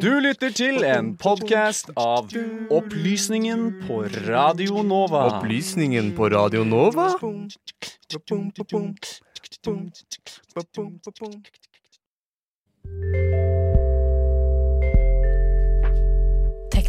Du lytter til en podkast av Opplysningen på Radio Nova. Opplysningen på Radio Nova?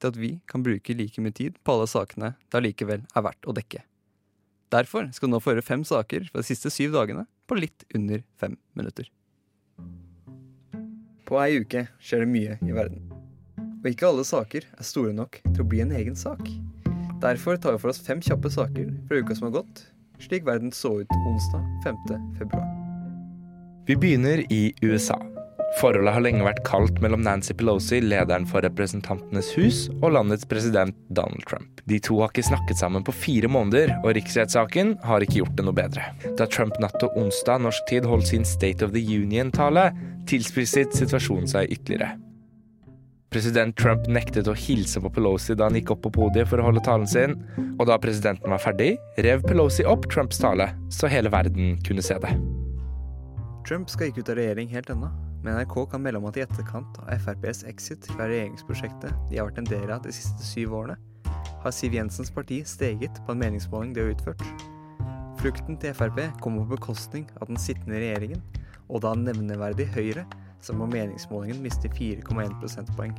til at vi kan bruke like mye tid på alle sakene det allikevel er verdt å dekke. Derfor skal du nå få høre fem saker fra de siste syv dagene på litt under fem minutter. På ei uke skjer det mye i verden. Og ikke alle saker er store nok til å bli en egen sak. Derfor tar vi for oss fem kjappe saker fra uka som har gått, slik verden så ut onsdag 5. februar. Vi begynner i USA. Forholdet har lenge vært kaldt mellom Nancy Pelosi, lederen for Representantenes hus, og landets president Donald Trump. De to har ikke snakket sammen på fire måneder, og riksrettssaken har ikke gjort det noe bedre. Da Trump natt til onsdag norsk tid holdt sin State of the Union-tale, tilspisset situasjonen seg ytterligere. President Trump nektet å hilse på Pelosi da han gikk opp på podiet for å holde talen sin, og da presidenten var ferdig, rev Pelosi opp Trumps tale, så hele verden kunne se det. Trump skal ikke ut av regjering helt ennå, men NRK kan melde om at i etterkant av FrPs exit fra regjeringsprosjektet de har vært en del av de siste syv årene, har Siv Jensens parti steget på en meningsmåling de har utført. Flukten til Frp kommer på bekostning av den sittende regjeringen, og da nevneverdig Høyre, som på meningsmålingen mister 4,1 prosentpoeng.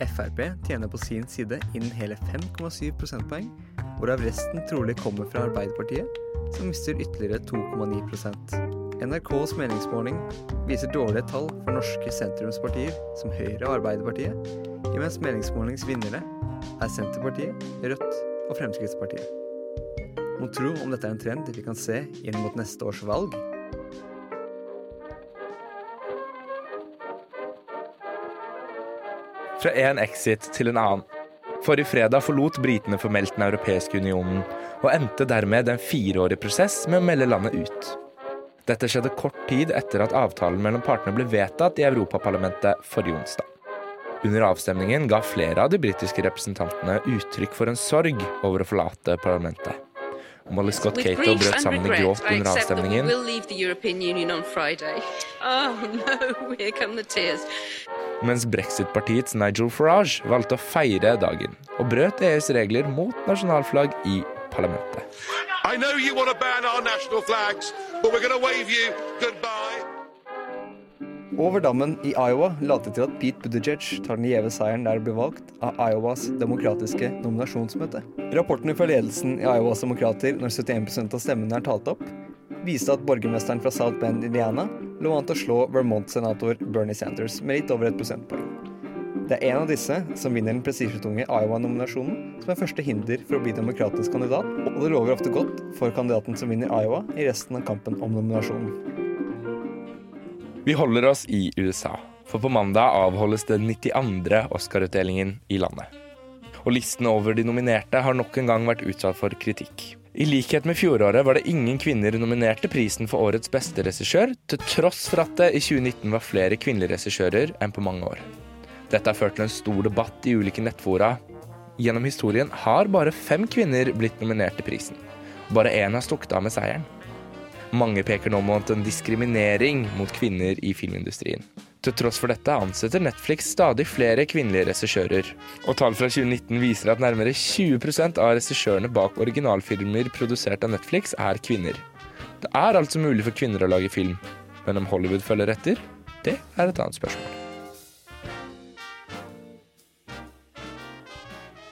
Frp tjener på sin side inn hele 5,7 prosentpoeng, hvorav resten trolig kommer fra Arbeiderpartiet, som mister ytterligere 2,9 NRKs meningsmåling viser dårlige tall for norske sentrumspartier som Høyre og Arbeiderpartiet, imens meningsmålingsvinnere er Senterpartiet, Rødt og Fremskrittspartiet. Mon tro om dette er en trend vi kan se inn mot neste års valg? Fra en exit til en annen. Forrige fredag forlot britene formelt Den europeiske unionen, og endte dermed en fireårig prosess med å melde landet ut. Dette skjedde kort tid etter at avtalen mellom partene ble vedtatt i Europaparlamentet forrige onsdag. Under avstemningen ga flere av de britiske representantene uttrykk for en sorg over å forlate parlamentet. Molly Scott Cato brøt sammen i gråt under avstemningen. Mens brexit-partiets Nigel Farage valgte å feire dagen og brøt EUs regler mot nasjonalflagg i parlamentet. I know you want to ban our national flags, Over dammen i Iowa later til at Pete Buttigieg tar den gjeve seieren der det ble valgt av Iowas demokratiske nominasjonsmøte. Rapportene fra ledelsen i Iowas demokrater når 71% av stemmene er talt opp, viste at borgermesteren fra South Bend, Indiana, lå an til å slå Vermont-senator Bernie Sanders med litt over et prosentpoeng. Det er en av disse som vinner den prestisjetunge Iowa-nominasjonen, som er første hinder for å bli demokratisk kandidat, og det lover ofte godt for kandidaten som vinner Iowa i resten av kampen om nominasjonen. Vi holder oss i USA, for på mandag avholdes den 92. Oscar-utdelingen i landet. Og listen over de nominerte har nok en gang vært utsatt for kritikk. I likhet med fjoråret var det ingen kvinner nominerte prisen for årets beste regissør, til tross for at det i 2019 var flere kvinnelige regissører enn på mange år. Dette har ført til en stor debatt i ulike nettfora. Gjennom historien har bare fem kvinner blitt nominert til prisen. Bare én har stukket av med seieren. Mange peker nå mot en diskriminering mot kvinner i filmindustrien. Til tross for dette ansetter Netflix stadig flere kvinnelige regissører. Og tall fra 2019 viser at nærmere 20% av regissørene bak originalfilmer produsert av Netflix er kvinner. Det er altså mulig for kvinner å lage film, men om Hollywood følger etter, det er et annet spørsmål.